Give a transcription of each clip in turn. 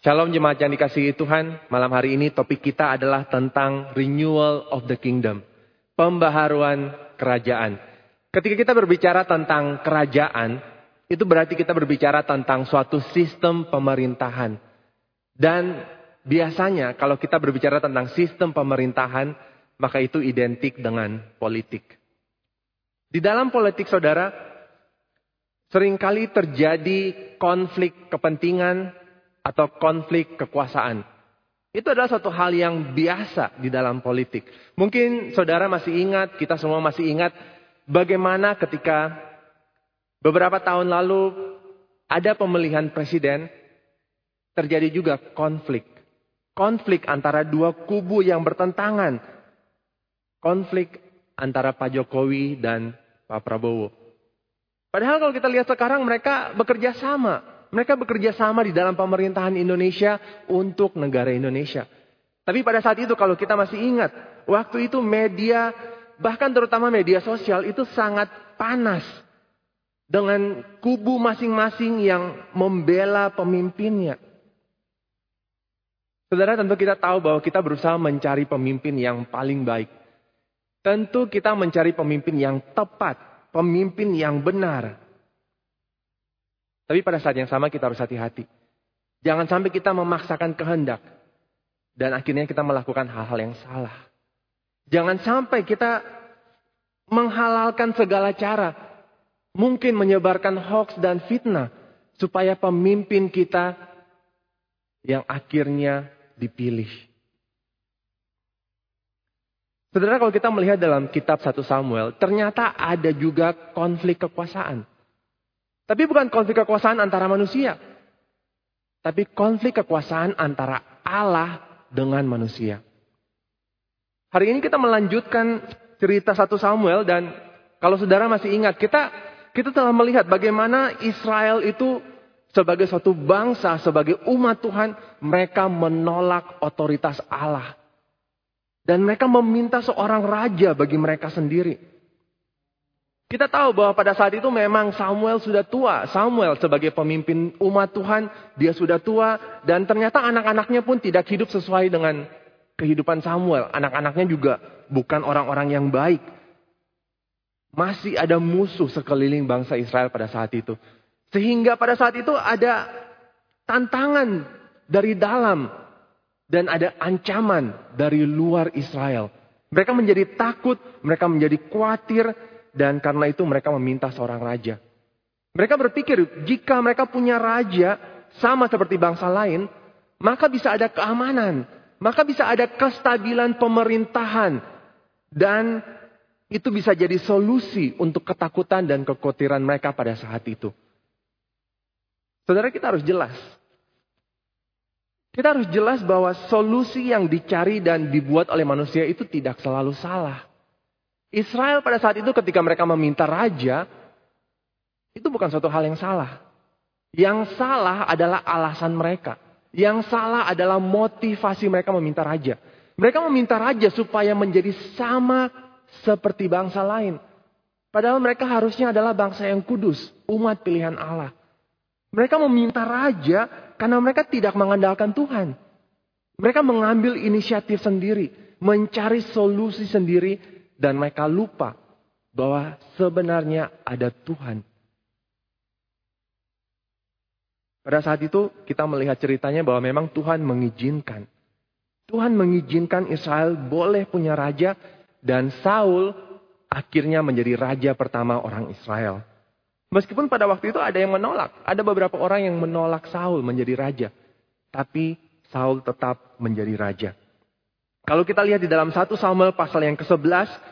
Shalom jemaat yang dikasihi Tuhan, malam hari ini topik kita adalah tentang renewal of the kingdom. Pembaharuan kerajaan. Ketika kita berbicara tentang kerajaan, itu berarti kita berbicara tentang suatu sistem pemerintahan. Dan biasanya kalau kita berbicara tentang sistem pemerintahan, maka itu identik dengan politik. Di dalam politik saudara, sering kali terjadi konflik kepentingan atau konflik kekuasaan. Itu adalah satu hal yang biasa di dalam politik. Mungkin saudara masih ingat, kita semua masih ingat bagaimana ketika beberapa tahun lalu ada pemilihan presiden, terjadi juga konflik. Konflik antara dua kubu yang bertentangan. Konflik antara Pak Jokowi dan Pak Prabowo. Padahal kalau kita lihat sekarang mereka bekerja sama. Mereka bekerja sama di dalam pemerintahan Indonesia untuk negara Indonesia. Tapi pada saat itu kalau kita masih ingat, waktu itu media, bahkan terutama media sosial itu sangat panas. Dengan kubu masing-masing yang membela pemimpinnya. Saudara tentu kita tahu bahwa kita berusaha mencari pemimpin yang paling baik. Tentu kita mencari pemimpin yang tepat, pemimpin yang benar, tapi pada saat yang sama kita harus hati-hati. Jangan sampai kita memaksakan kehendak. Dan akhirnya kita melakukan hal-hal yang salah. Jangan sampai kita menghalalkan segala cara. Mungkin menyebarkan hoax dan fitnah. Supaya pemimpin kita yang akhirnya dipilih. Saudara kalau kita melihat dalam kitab 1 Samuel, ternyata ada juga konflik kekuasaan. Tapi bukan konflik kekuasaan antara manusia. Tapi konflik kekuasaan antara Allah dengan manusia. Hari ini kita melanjutkan cerita satu Samuel dan kalau saudara masih ingat kita kita telah melihat bagaimana Israel itu sebagai suatu bangsa, sebagai umat Tuhan, mereka menolak otoritas Allah. Dan mereka meminta seorang raja bagi mereka sendiri. Kita tahu bahwa pada saat itu memang Samuel sudah tua. Samuel sebagai pemimpin umat Tuhan, dia sudah tua. Dan ternyata anak-anaknya pun tidak hidup sesuai dengan kehidupan Samuel. Anak-anaknya juga bukan orang-orang yang baik. Masih ada musuh sekeliling bangsa Israel pada saat itu. Sehingga pada saat itu ada tantangan dari dalam. Dan ada ancaman dari luar Israel. Mereka menjadi takut, mereka menjadi khawatir, dan karena itu mereka meminta seorang raja. Mereka berpikir jika mereka punya raja sama seperti bangsa lain, maka bisa ada keamanan, maka bisa ada kestabilan pemerintahan dan itu bisa jadi solusi untuk ketakutan dan kekhawatiran mereka pada saat itu. Saudara kita harus jelas. Kita harus jelas bahwa solusi yang dicari dan dibuat oleh manusia itu tidak selalu salah. Israel pada saat itu ketika mereka meminta raja, itu bukan suatu hal yang salah. Yang salah adalah alasan mereka. Yang salah adalah motivasi mereka meminta raja. Mereka meminta raja supaya menjadi sama seperti bangsa lain. Padahal mereka harusnya adalah bangsa yang kudus, umat pilihan Allah. Mereka meminta raja karena mereka tidak mengandalkan Tuhan. Mereka mengambil inisiatif sendiri, mencari solusi sendiri dan mereka lupa bahwa sebenarnya ada Tuhan. Pada saat itu kita melihat ceritanya bahwa memang Tuhan mengizinkan. Tuhan mengizinkan Israel boleh punya raja dan Saul akhirnya menjadi raja pertama orang Israel. Meskipun pada waktu itu ada yang menolak. Ada beberapa orang yang menolak Saul menjadi raja. Tapi Saul tetap menjadi raja. Kalau kita lihat di dalam 1 Samuel pasal yang ke-11,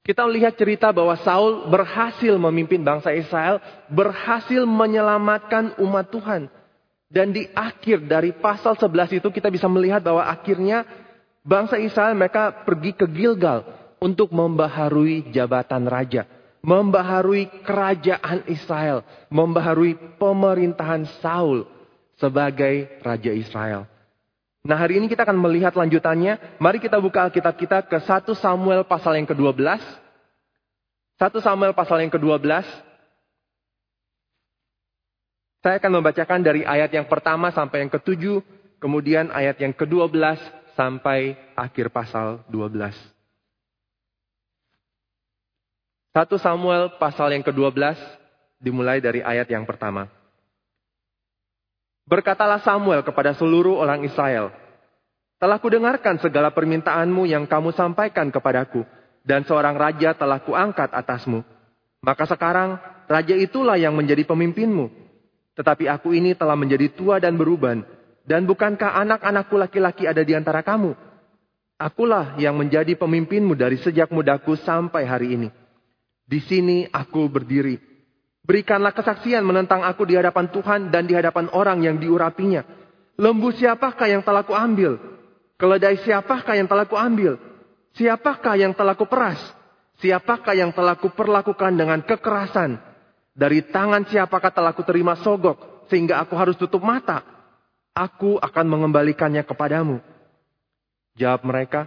kita lihat cerita bahwa Saul berhasil memimpin bangsa Israel, berhasil menyelamatkan umat Tuhan. Dan di akhir dari pasal 11 itu kita bisa melihat bahwa akhirnya bangsa Israel mereka pergi ke Gilgal untuk membaharui jabatan raja. Membaharui kerajaan Israel. Membaharui pemerintahan Saul sebagai raja Israel. Nah hari ini kita akan melihat lanjutannya. Mari kita buka Alkitab kita ke 1 Samuel pasal yang ke-12. 1 Samuel pasal yang ke-12. Saya akan membacakan dari ayat yang pertama sampai yang ketujuh, kemudian ayat yang ke-12 sampai akhir pasal 12. 1 Samuel pasal yang ke-12 dimulai dari ayat yang pertama. Berkatalah Samuel kepada seluruh orang Israel, Telah kudengarkan segala permintaanmu yang kamu sampaikan kepadaku, dan seorang raja telah kuangkat atasmu. Maka sekarang raja itulah yang menjadi pemimpinmu. Tetapi aku ini telah menjadi tua dan beruban, dan bukankah anak-anakku laki-laki ada di antara kamu? Akulah yang menjadi pemimpinmu dari sejak mudaku sampai hari ini. Di sini aku berdiri. Berikanlah kesaksian menentang aku di hadapan Tuhan dan di hadapan orang yang diurapinya. Lembu siapakah yang telah kuambil? Keledai siapakah yang telah kuambil? Siapakah yang telah kuperas? Siapakah yang telah kuperlakukan dengan kekerasan? Dari tangan siapakah telah kuterima sogok sehingga aku harus tutup mata? Aku akan mengembalikannya kepadamu. Jawab mereka,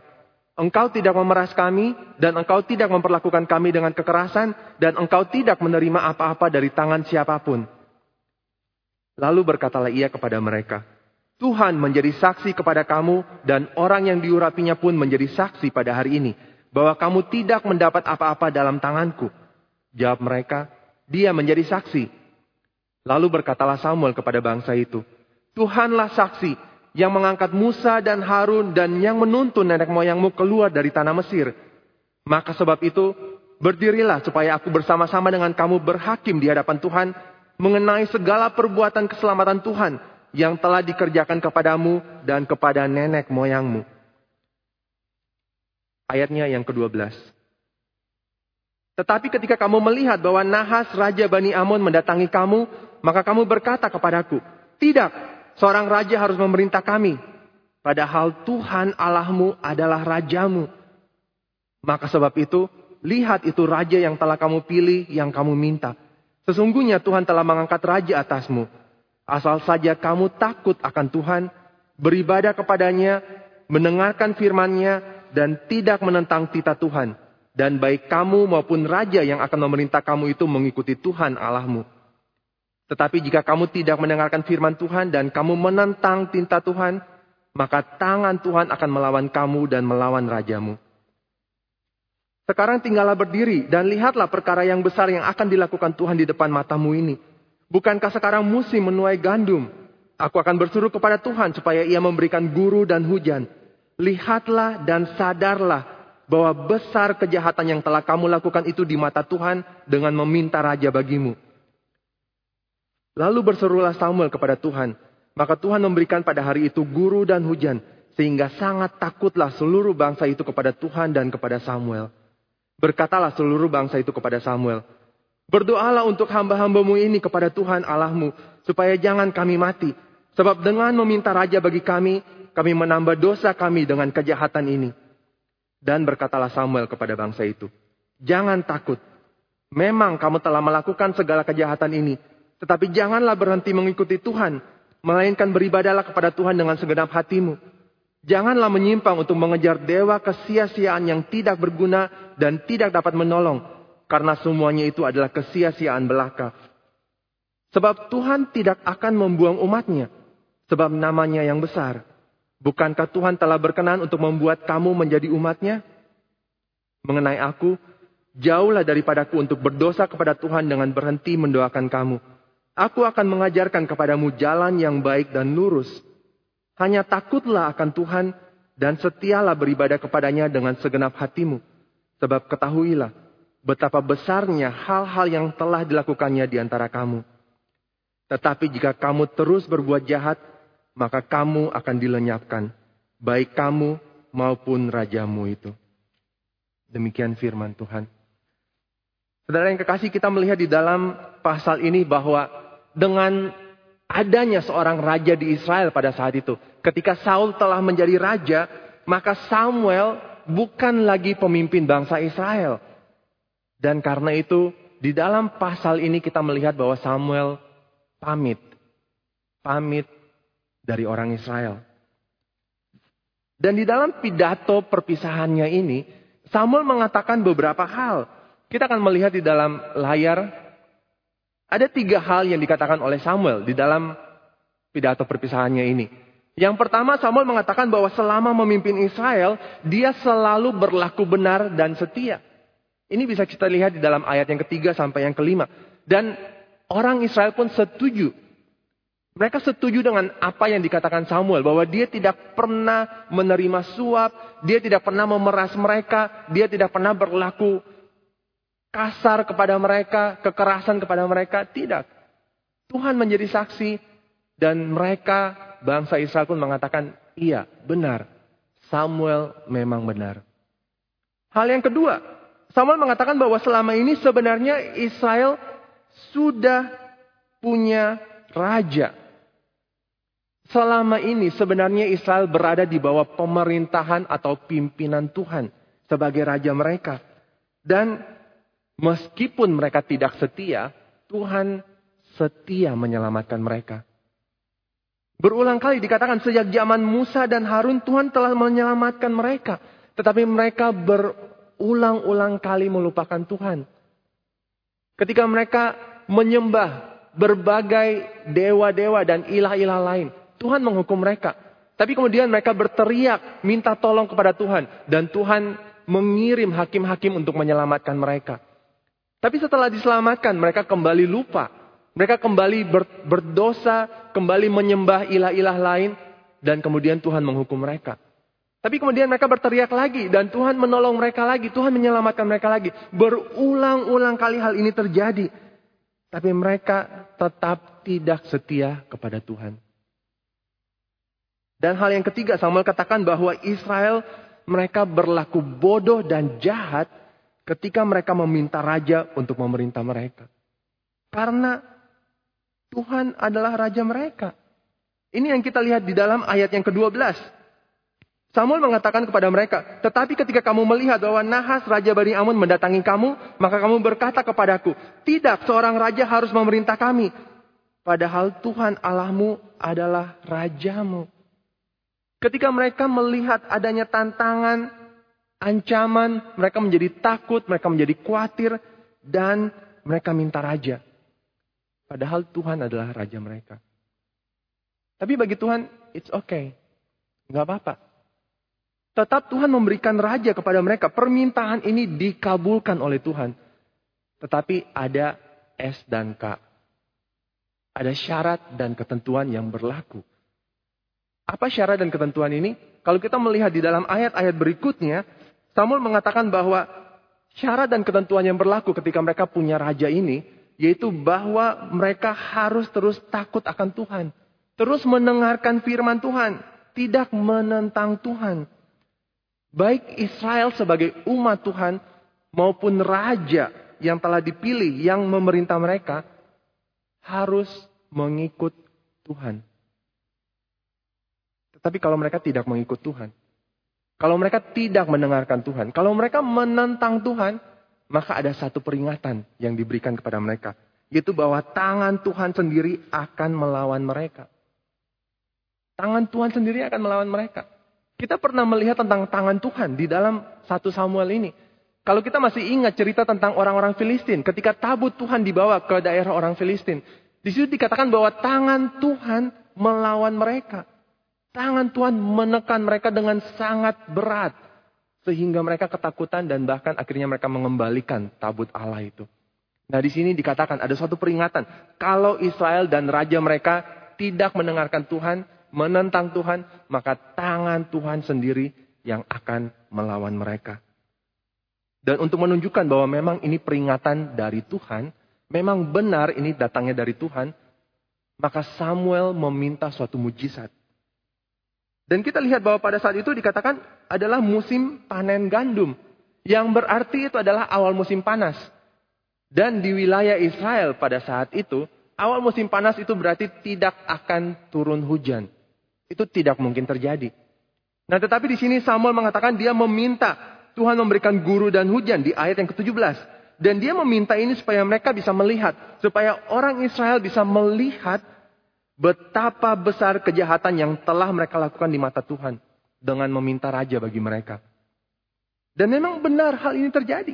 Engkau tidak memeras kami, dan engkau tidak memperlakukan kami dengan kekerasan, dan engkau tidak menerima apa-apa dari tangan siapa pun. Lalu berkatalah ia kepada mereka, Tuhan menjadi saksi kepada kamu, dan orang yang diurapinya pun menjadi saksi pada hari ini, bahwa kamu tidak mendapat apa-apa dalam tanganku. Jawab mereka, dia menjadi saksi. Lalu berkatalah Samuel kepada bangsa itu, Tuhanlah saksi yang mengangkat Musa dan Harun dan yang menuntun nenek moyangmu keluar dari tanah Mesir. Maka sebab itu, berdirilah supaya aku bersama-sama dengan kamu berhakim di hadapan Tuhan mengenai segala perbuatan keselamatan Tuhan yang telah dikerjakan kepadamu dan kepada nenek moyangmu. Ayatnya yang ke-12. Tetapi ketika kamu melihat bahwa Nahas Raja Bani Amon mendatangi kamu, maka kamu berkata kepadaku, Tidak, seorang raja harus memerintah kami. Padahal Tuhan Allahmu adalah rajamu. Maka sebab itu, lihat itu raja yang telah kamu pilih, yang kamu minta. Sesungguhnya Tuhan telah mengangkat raja atasmu. Asal saja kamu takut akan Tuhan, beribadah kepadanya, mendengarkan firman-Nya, dan tidak menentang tita Tuhan. Dan baik kamu maupun raja yang akan memerintah kamu itu mengikuti Tuhan Allahmu. Tetapi jika kamu tidak mendengarkan firman Tuhan dan kamu menentang tinta Tuhan, maka tangan Tuhan akan melawan kamu dan melawan rajamu. Sekarang tinggallah berdiri dan lihatlah perkara yang besar yang akan dilakukan Tuhan di depan matamu ini. Bukankah sekarang musim menuai gandum? Aku akan bersuruh kepada Tuhan supaya ia memberikan guru dan hujan. Lihatlah dan sadarlah bahwa besar kejahatan yang telah kamu lakukan itu di mata Tuhan dengan meminta raja bagimu. Lalu berserulah Samuel kepada Tuhan. Maka Tuhan memberikan pada hari itu guru dan hujan. Sehingga sangat takutlah seluruh bangsa itu kepada Tuhan dan kepada Samuel. Berkatalah seluruh bangsa itu kepada Samuel. Berdoalah untuk hamba-hambamu ini kepada Tuhan Allahmu. Supaya jangan kami mati. Sebab dengan meminta raja bagi kami, kami menambah dosa kami dengan kejahatan ini. Dan berkatalah Samuel kepada bangsa itu. Jangan takut. Memang kamu telah melakukan segala kejahatan ini tetapi janganlah berhenti mengikuti Tuhan, melainkan beribadalah kepada Tuhan dengan segenap hatimu. Janganlah menyimpang untuk mengejar dewa kesia-siaan yang tidak berguna dan tidak dapat menolong, karena semuanya itu adalah kesia-siaan belaka. Sebab Tuhan tidak akan membuang umatnya, sebab namanya yang besar. Bukankah Tuhan telah berkenan untuk membuat kamu menjadi umatnya? Mengenai aku, jauhlah daripadaku untuk berdosa kepada Tuhan dengan berhenti mendoakan kamu. Aku akan mengajarkan kepadamu jalan yang baik dan lurus. Hanya takutlah akan Tuhan dan setialah beribadah kepadanya dengan segenap hatimu. Sebab ketahuilah betapa besarnya hal-hal yang telah dilakukannya di antara kamu. Tetapi jika kamu terus berbuat jahat, maka kamu akan dilenyapkan. Baik kamu maupun rajamu itu. Demikian firman Tuhan. Saudara yang kekasih kita melihat di dalam pasal ini bahwa dengan adanya seorang raja di Israel pada saat itu. Ketika Saul telah menjadi raja, maka Samuel bukan lagi pemimpin bangsa Israel. Dan karena itu, di dalam pasal ini kita melihat bahwa Samuel pamit. Pamit dari orang Israel. Dan di dalam pidato perpisahannya ini, Samuel mengatakan beberapa hal. Kita akan melihat di dalam layar Ada tiga hal yang dikatakan oleh Samuel di dalam pidato perpisahannya ini. Yang pertama Samuel mengatakan bahwa selama memimpin Israel, dia selalu berlaku benar dan setia. Ini bisa kita lihat di dalam ayat yang ketiga sampai yang kelima. Dan orang Israel pun setuju. Mereka setuju dengan apa yang dikatakan Samuel. Bahwa dia tidak pernah menerima suap. Dia tidak pernah memeras mereka. Dia tidak pernah berlaku kasar kepada mereka. Kekerasan kepada mereka. Tidak. Tuhan menjadi saksi. Dan mereka bangsa Israel pun mengatakan, iya benar. Samuel memang benar. Hal yang kedua, Samuel mengatakan bahwa selama ini sebenarnya Israel sudah punya raja. Selama ini sebenarnya Israel berada di bawah pemerintahan atau pimpinan Tuhan sebagai raja mereka. Dan meskipun mereka tidak setia, Tuhan setia menyelamatkan mereka. Berulang kali dikatakan sejak zaman Musa dan Harun Tuhan telah menyelamatkan mereka. Tetapi mereka berulang-ulang kali melupakan Tuhan. Ketika mereka menyembah berbagai dewa-dewa dan ilah-ilah lain. Tuhan menghukum mereka. Tapi kemudian mereka berteriak, minta tolong kepada Tuhan. Dan Tuhan mengirim hakim-hakim untuk menyelamatkan mereka. Tapi setelah diselamatkan, mereka kembali lupa. Mereka kembali ber, berdosa, kembali menyembah ilah-ilah lain. Dan kemudian Tuhan menghukum mereka. Tapi kemudian mereka berteriak lagi dan Tuhan menolong mereka lagi. Tuhan menyelamatkan mereka lagi. Berulang-ulang kali hal ini terjadi. Tapi mereka tetap tidak setia kepada Tuhan. Dan hal yang ketiga Samuel katakan bahwa Israel mereka berlaku bodoh dan jahat ketika mereka meminta raja untuk memerintah mereka. Karena Tuhan adalah raja mereka. Ini yang kita lihat di dalam ayat yang ke-12. Samuel mengatakan kepada mereka, tetapi ketika kamu melihat bahwa Nahas Raja Bani Amun mendatangi kamu, maka kamu berkata kepadaku, tidak seorang raja harus memerintah kami. Padahal Tuhan Allahmu adalah rajamu. Ketika mereka melihat adanya tantangan, ancaman, mereka menjadi takut, mereka menjadi khawatir, dan mereka minta raja. Padahal Tuhan adalah raja mereka. Tapi bagi Tuhan, it's okay. Gak apa-apa. Tetap Tuhan memberikan raja kepada mereka. Permintaan ini dikabulkan oleh Tuhan. Tetapi ada S dan K. Ada syarat dan ketentuan yang berlaku. Apa syarat dan ketentuan ini? Kalau kita melihat di dalam ayat-ayat berikutnya, Samuel mengatakan bahwa syarat dan ketentuan yang berlaku ketika mereka punya raja ini, yaitu bahwa mereka harus terus takut akan Tuhan. Terus mendengarkan firman Tuhan. Tidak menentang Tuhan. Baik Israel sebagai umat Tuhan maupun raja yang telah dipilih yang memerintah mereka harus mengikut Tuhan. Tapi kalau mereka tidak mengikut Tuhan, kalau mereka tidak mendengarkan Tuhan, kalau mereka menentang Tuhan, maka ada satu peringatan yang diberikan kepada mereka, yaitu bahwa tangan Tuhan sendiri akan melawan mereka. Tangan Tuhan sendiri akan melawan mereka. Kita pernah melihat tentang tangan Tuhan di dalam satu Samuel ini. Kalau kita masih ingat cerita tentang orang-orang Filistin, ketika tabut Tuhan dibawa ke daerah orang Filistin, di situ dikatakan bahwa tangan Tuhan melawan mereka. Tangan Tuhan menekan mereka dengan sangat berat. Sehingga mereka ketakutan dan bahkan akhirnya mereka mengembalikan tabut Allah itu. Nah di sini dikatakan ada suatu peringatan. Kalau Israel dan raja mereka tidak mendengarkan Tuhan, menentang Tuhan, maka tangan Tuhan sendiri yang akan melawan mereka. Dan untuk menunjukkan bahwa memang ini peringatan dari Tuhan, memang benar ini datangnya dari Tuhan, maka Samuel meminta suatu mujizat. Dan kita lihat bahwa pada saat itu dikatakan adalah musim panen gandum. Yang berarti itu adalah awal musim panas. Dan di wilayah Israel pada saat itu, awal musim panas itu berarti tidak akan turun hujan. Itu tidak mungkin terjadi. Nah tetapi di sini Samuel mengatakan dia meminta Tuhan memberikan guru dan hujan di ayat yang ke-17. Dan dia meminta ini supaya mereka bisa melihat. Supaya orang Israel bisa melihat Betapa besar kejahatan yang telah mereka lakukan di mata Tuhan dengan meminta raja bagi mereka. Dan memang benar hal ini terjadi.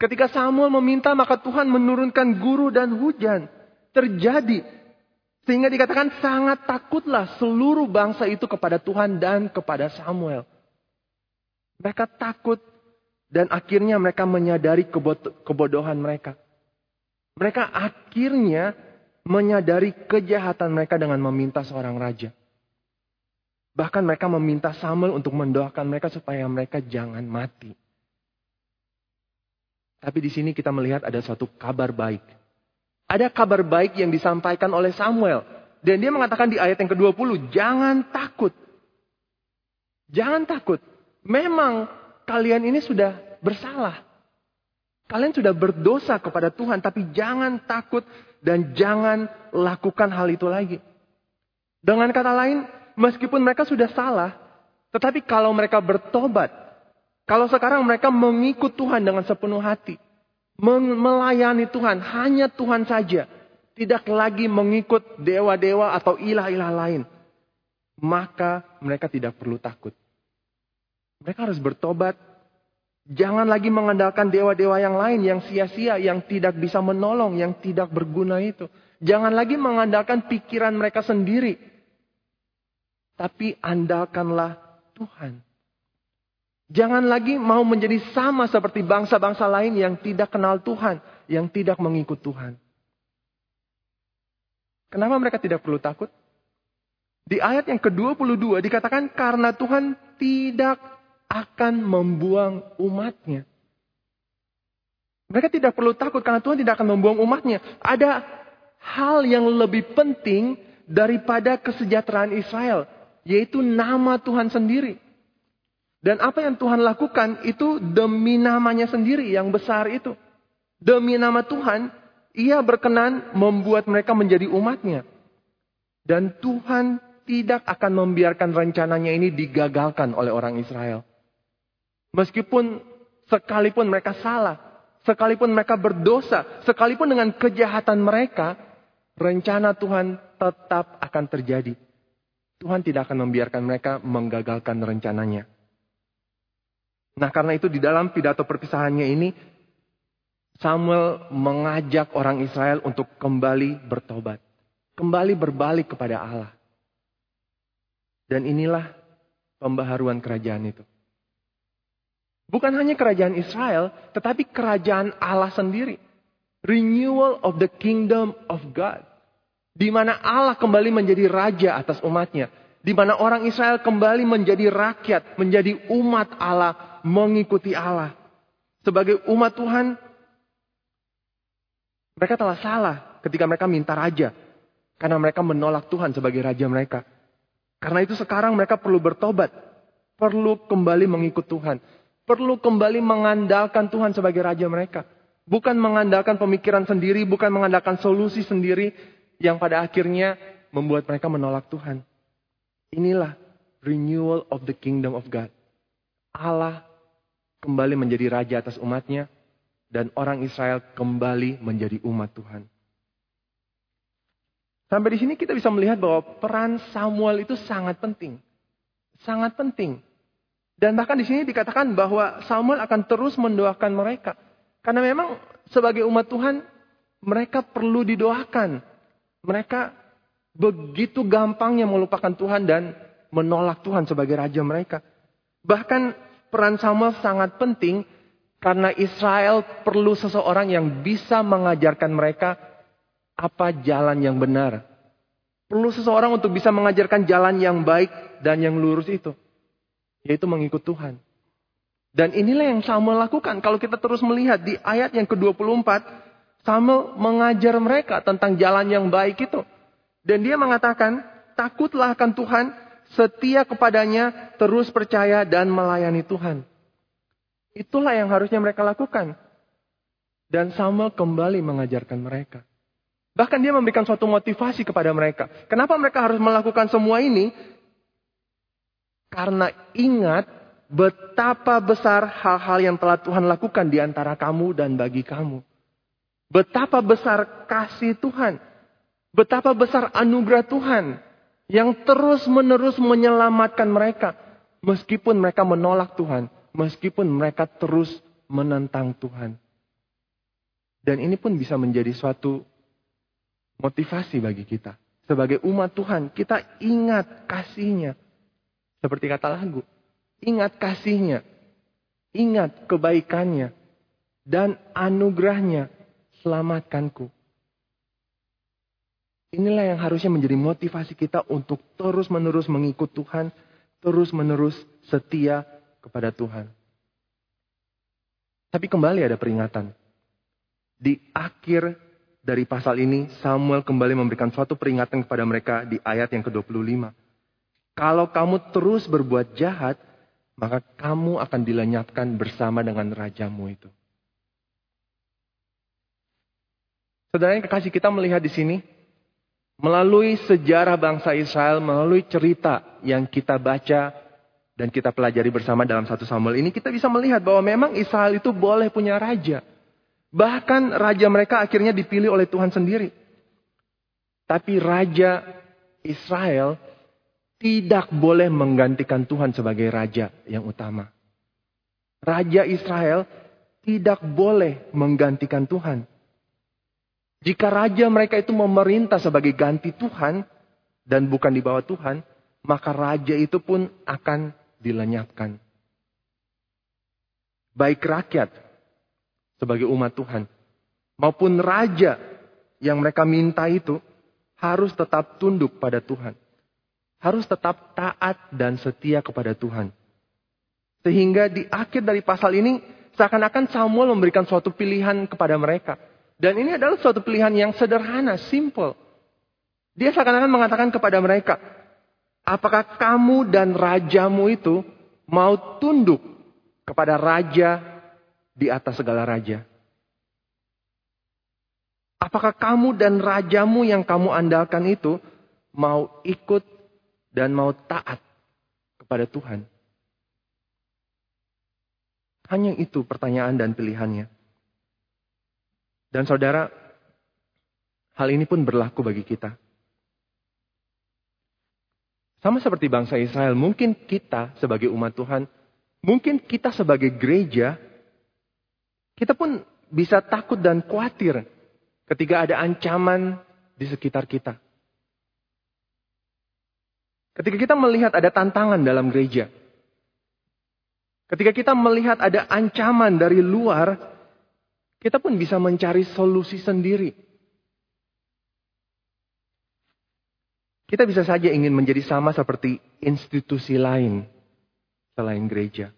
Ketika Samuel meminta maka Tuhan menurunkan guru dan hujan. terjadi. Sehingga dikatakan sangat takutlah seluruh bangsa itu kepada Tuhan dan kepada Samuel. Mereka takut dan akhirnya mereka menyadari kebodohan mereka. Mereka akhirnya menyadari kejahatan mereka dengan meminta seorang raja. Bahkan mereka meminta Samuel untuk mendoakan mereka supaya mereka jangan mati. Tapi di sini kita melihat ada suatu kabar baik. Ada kabar baik yang disampaikan oleh Samuel. Dan dia mengatakan di ayat yang ke-20, jangan takut. Jangan takut. Memang kalian ini sudah bersalah. Kalian sudah berdosa kepada Tuhan, tapi jangan takut dan jangan lakukan hal itu lagi. Dengan kata lain, meskipun mereka sudah salah, tetapi kalau mereka bertobat, kalau sekarang mereka mengikut Tuhan dengan sepenuh hati, melayani Tuhan, hanya Tuhan saja, tidak lagi mengikut dewa-dewa atau ilah-ilah lain, maka mereka tidak perlu takut. Mereka harus bertobat. Jangan lagi mengandalkan dewa-dewa yang lain yang sia-sia, yang tidak bisa menolong, yang tidak berguna itu. Jangan lagi mengandalkan pikiran mereka sendiri tapi andalkanlah Tuhan. Jangan lagi mau menjadi sama seperti bangsa-bangsa lain yang tidak kenal Tuhan, yang tidak mengikut Tuhan. Kenapa mereka tidak perlu takut? Di ayat yang ke-22 dikatakan karena Tuhan tidak akan membuang umatnya. Mereka tidak perlu takut karena Tuhan tidak akan membuang umatnya. Ada hal yang lebih penting daripada kesejahteraan Israel yaitu nama Tuhan sendiri. Dan apa yang Tuhan lakukan itu demi namanya sendiri yang besar itu. Demi nama Tuhan, ia berkenan membuat mereka menjadi umatnya. Dan Tuhan tidak akan membiarkan rencananya ini digagalkan oleh orang Israel. Meskipun sekalipun mereka salah, sekalipun mereka berdosa, sekalipun dengan kejahatan mereka, rencana Tuhan tetap akan terjadi. Tuhan tidak akan membiarkan mereka menggagalkan rencananya. Nah karena itu di dalam pidato perpisahannya ini, Samuel mengajak orang Israel untuk kembali bertobat. Kembali berbalik kepada Allah. Dan inilah pembaharuan kerajaan itu. Bukan hanya kerajaan Israel, tetapi kerajaan Allah sendiri. Renewal of the kingdom of God. Di mana Allah kembali menjadi raja atas umatnya. Di mana orang Israel kembali menjadi rakyat, menjadi umat Allah, mengikuti Allah. Sebagai umat Tuhan, mereka telah salah ketika mereka minta raja. Karena mereka menolak Tuhan sebagai raja mereka. Karena itu sekarang mereka perlu bertobat. Perlu kembali mengikut Tuhan. Perlu kembali mengandalkan Tuhan sebagai raja mereka. Bukan mengandalkan pemikiran sendiri, bukan mengandalkan solusi sendiri, yang pada akhirnya membuat mereka menolak Tuhan. Inilah renewal of the kingdom of God. Allah kembali menjadi raja atas umatnya dan orang Israel kembali menjadi umat Tuhan. Sampai di sini kita bisa melihat bahwa peran Samuel itu sangat penting. Sangat penting. Dan bahkan di sini dikatakan bahwa Samuel akan terus mendoakan mereka. Karena memang sebagai umat Tuhan mereka perlu didoakan. Mereka begitu gampangnya melupakan Tuhan dan menolak Tuhan sebagai raja mereka. Bahkan peran Samuel sangat penting karena Israel perlu seseorang yang bisa mengajarkan mereka apa jalan yang benar. Perlu seseorang untuk bisa mengajarkan jalan yang baik dan yang lurus itu. Yaitu mengikut Tuhan. Dan inilah yang Samuel lakukan. Kalau kita terus melihat di ayat yang ke-24. Samuel mengajar mereka tentang jalan yang baik itu. Dan dia mengatakan, takutlah akan Tuhan, setia kepadanya, terus percaya dan melayani Tuhan. Itulah yang harusnya mereka lakukan. Dan Samuel kembali mengajarkan mereka. Bahkan dia memberikan suatu motivasi kepada mereka. Kenapa mereka harus melakukan semua ini? Karena ingat betapa besar hal-hal yang telah Tuhan lakukan di antara kamu dan bagi kamu. Betapa besar kasih Tuhan. Betapa besar anugerah Tuhan. Yang terus menerus menyelamatkan mereka. Meskipun mereka menolak Tuhan. Meskipun mereka terus menentang Tuhan. Dan ini pun bisa menjadi suatu motivasi bagi kita. Sebagai umat Tuhan, kita ingat kasihnya. Seperti kata lagu. Ingat kasihnya. Ingat kebaikannya. Dan anugerahnya. Selamatkanku. Inilah yang harusnya menjadi motivasi kita untuk terus-menerus mengikut Tuhan. Terus-menerus setia kepada Tuhan. Tapi kembali ada peringatan. Di akhir dari pasal ini, Samuel kembali memberikan suatu peringatan kepada mereka di ayat yang ke-25. Kalau kamu terus berbuat jahat, maka kamu akan dilenyapkan bersama dengan rajamu itu. Saudara yang kekasih kita melihat di sini, melalui sejarah bangsa Israel, melalui cerita yang kita baca dan kita pelajari bersama dalam satu Samuel ini, kita bisa melihat bahwa memang Israel itu boleh punya raja. Bahkan raja mereka akhirnya dipilih oleh Tuhan sendiri. Tapi raja Israel tidak boleh menggantikan Tuhan sebagai raja yang utama. Raja Israel tidak boleh menggantikan Tuhan. Jika raja mereka itu memerintah sebagai ganti Tuhan dan bukan di bawah Tuhan, maka raja itu pun akan dilenyapkan. Baik rakyat sebagai umat Tuhan. Maupun raja yang mereka minta itu harus tetap tunduk pada Tuhan. Harus tetap taat dan setia kepada Tuhan. Sehingga di akhir dari pasal ini seakan-akan Samuel memberikan suatu pilihan kepada mereka. Dan ini adalah suatu pilihan yang sederhana, simple. Dia seakan-akan mengatakan kepada mereka, apakah kamu dan rajamu itu mau tunduk kepada raja di atas segala raja? Apakah kamu dan rajamu yang kamu andalkan itu mau ikut dan mau taat kepada Tuhan? Hanya itu pertanyaan dan pilihannya. Dan saudara, hal ini pun berlaku bagi kita. Sama seperti bangsa Israel, mungkin kita sebagai umat Tuhan, mungkin kita sebagai gereja kita pun bisa takut dan khawatir ketika ada ancaman di sekitar kita. Ketika kita melihat ada tantangan dalam gereja. Ketika kita melihat ada ancaman dari luar, kita pun bisa mencari solusi sendiri. Kita bisa saja ingin menjadi sama seperti institusi lain selain gereja.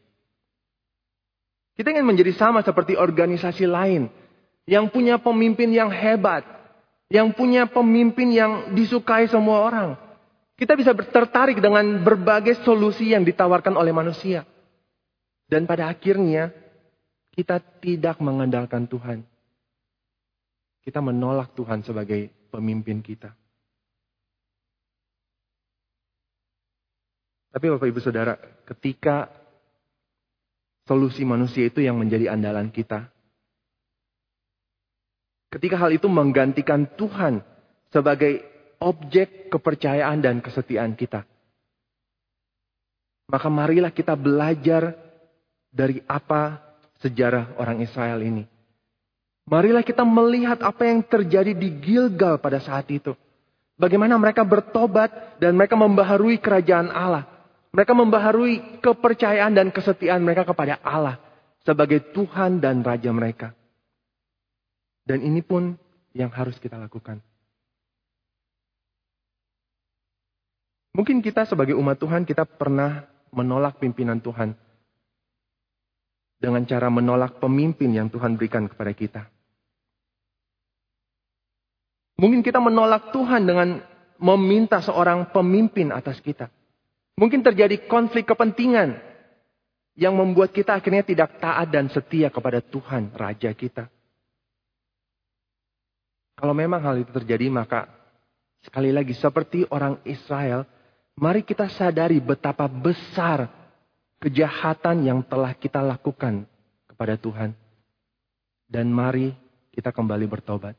Kita ingin menjadi sama seperti organisasi lain yang punya pemimpin yang hebat, yang punya pemimpin yang disukai semua orang. Kita bisa tertarik dengan berbagai solusi yang ditawarkan oleh manusia. Dan pada akhirnya kita tidak mengandalkan Tuhan. Kita menolak Tuhan sebagai pemimpin kita. Tapi Bapak Ibu Saudara, ketika solusi manusia itu yang menjadi andalan kita. Ketika hal itu menggantikan Tuhan sebagai objek kepercayaan dan kesetiaan kita. Maka marilah kita belajar dari apa sejarah orang Israel ini. Marilah kita melihat apa yang terjadi di Gilgal pada saat itu. Bagaimana mereka bertobat dan mereka membaharui kerajaan Allah. Mereka membaharui kepercayaan dan kesetiaan mereka kepada Allah sebagai Tuhan dan Raja mereka. Dan ini pun yang harus kita lakukan. Mungkin kita sebagai umat Tuhan kita pernah menolak pimpinan Tuhan dengan cara menolak pemimpin yang Tuhan berikan kepada kita. Mungkin kita menolak Tuhan dengan meminta seorang pemimpin atas kita. Mungkin terjadi konflik kepentingan yang membuat kita akhirnya tidak taat dan setia kepada Tuhan, Raja kita. Kalau memang hal itu terjadi, maka sekali lagi seperti orang Israel, mari kita sadari betapa besar kejahatan yang telah kita lakukan kepada Tuhan. Dan mari kita kembali bertobat.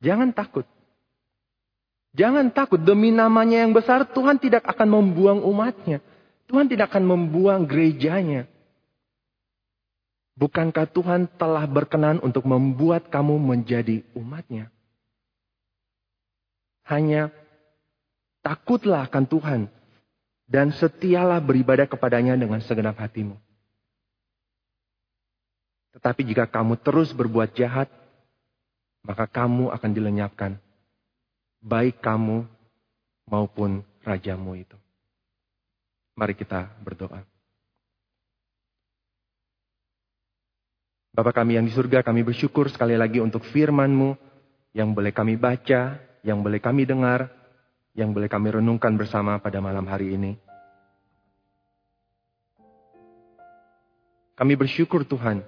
Jangan takut. Jangan takut demi namanya yang besar Tuhan tidak akan membuang umatnya. Tuhan tidak akan membuang gerejanya. Bukankah Tuhan telah berkenan untuk membuat kamu menjadi umatnya? hanya takutlah akan Tuhan dan setialah beribadah kepadanya dengan segenap hatimu. Tetapi jika kamu terus berbuat jahat, maka kamu akan dilenyapkan, baik kamu maupun rajamu itu. Mari kita berdoa. Bapak kami yang di surga, kami bersyukur sekali lagi untuk firman-Mu yang boleh kami baca, yang boleh kami dengar, yang boleh kami renungkan bersama pada malam hari ini. Kami bersyukur Tuhan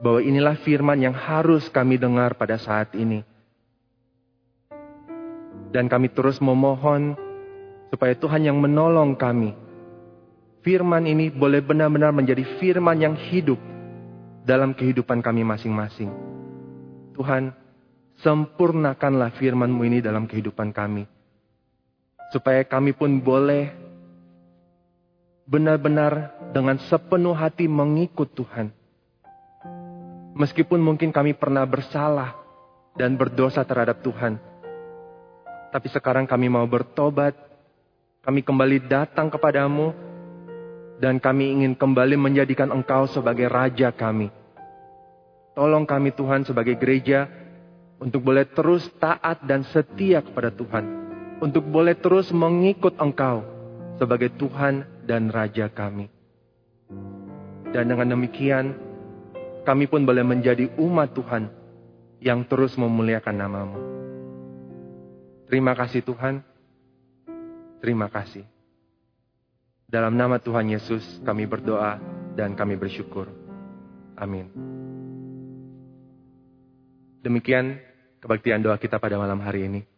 bahwa inilah firman yang harus kami dengar pada saat ini. Dan kami terus memohon supaya Tuhan yang menolong kami. Firman ini boleh benar-benar menjadi firman yang hidup dalam kehidupan kami masing-masing. Tuhan, sempurnakanlah firman-Mu ini dalam kehidupan kami supaya kami pun boleh benar-benar dengan sepenuh hati mengikut Tuhan. Meskipun mungkin kami pernah bersalah dan berdosa terhadap Tuhan. Tapi sekarang kami mau bertobat. Kami kembali datang kepadamu. Dan kami ingin kembali menjadikan engkau sebagai Raja kami. Tolong kami Tuhan sebagai gereja untuk boleh terus taat dan setia kepada Tuhan untuk boleh terus mengikut Engkau sebagai Tuhan dan Raja kami. Dan dengan demikian, kami pun boleh menjadi umat Tuhan yang terus memuliakan namamu. Terima kasih Tuhan. Terima kasih. Dalam nama Tuhan Yesus kami berdoa dan kami bersyukur. Amin. Demikian kebaktian doa kita pada malam hari ini.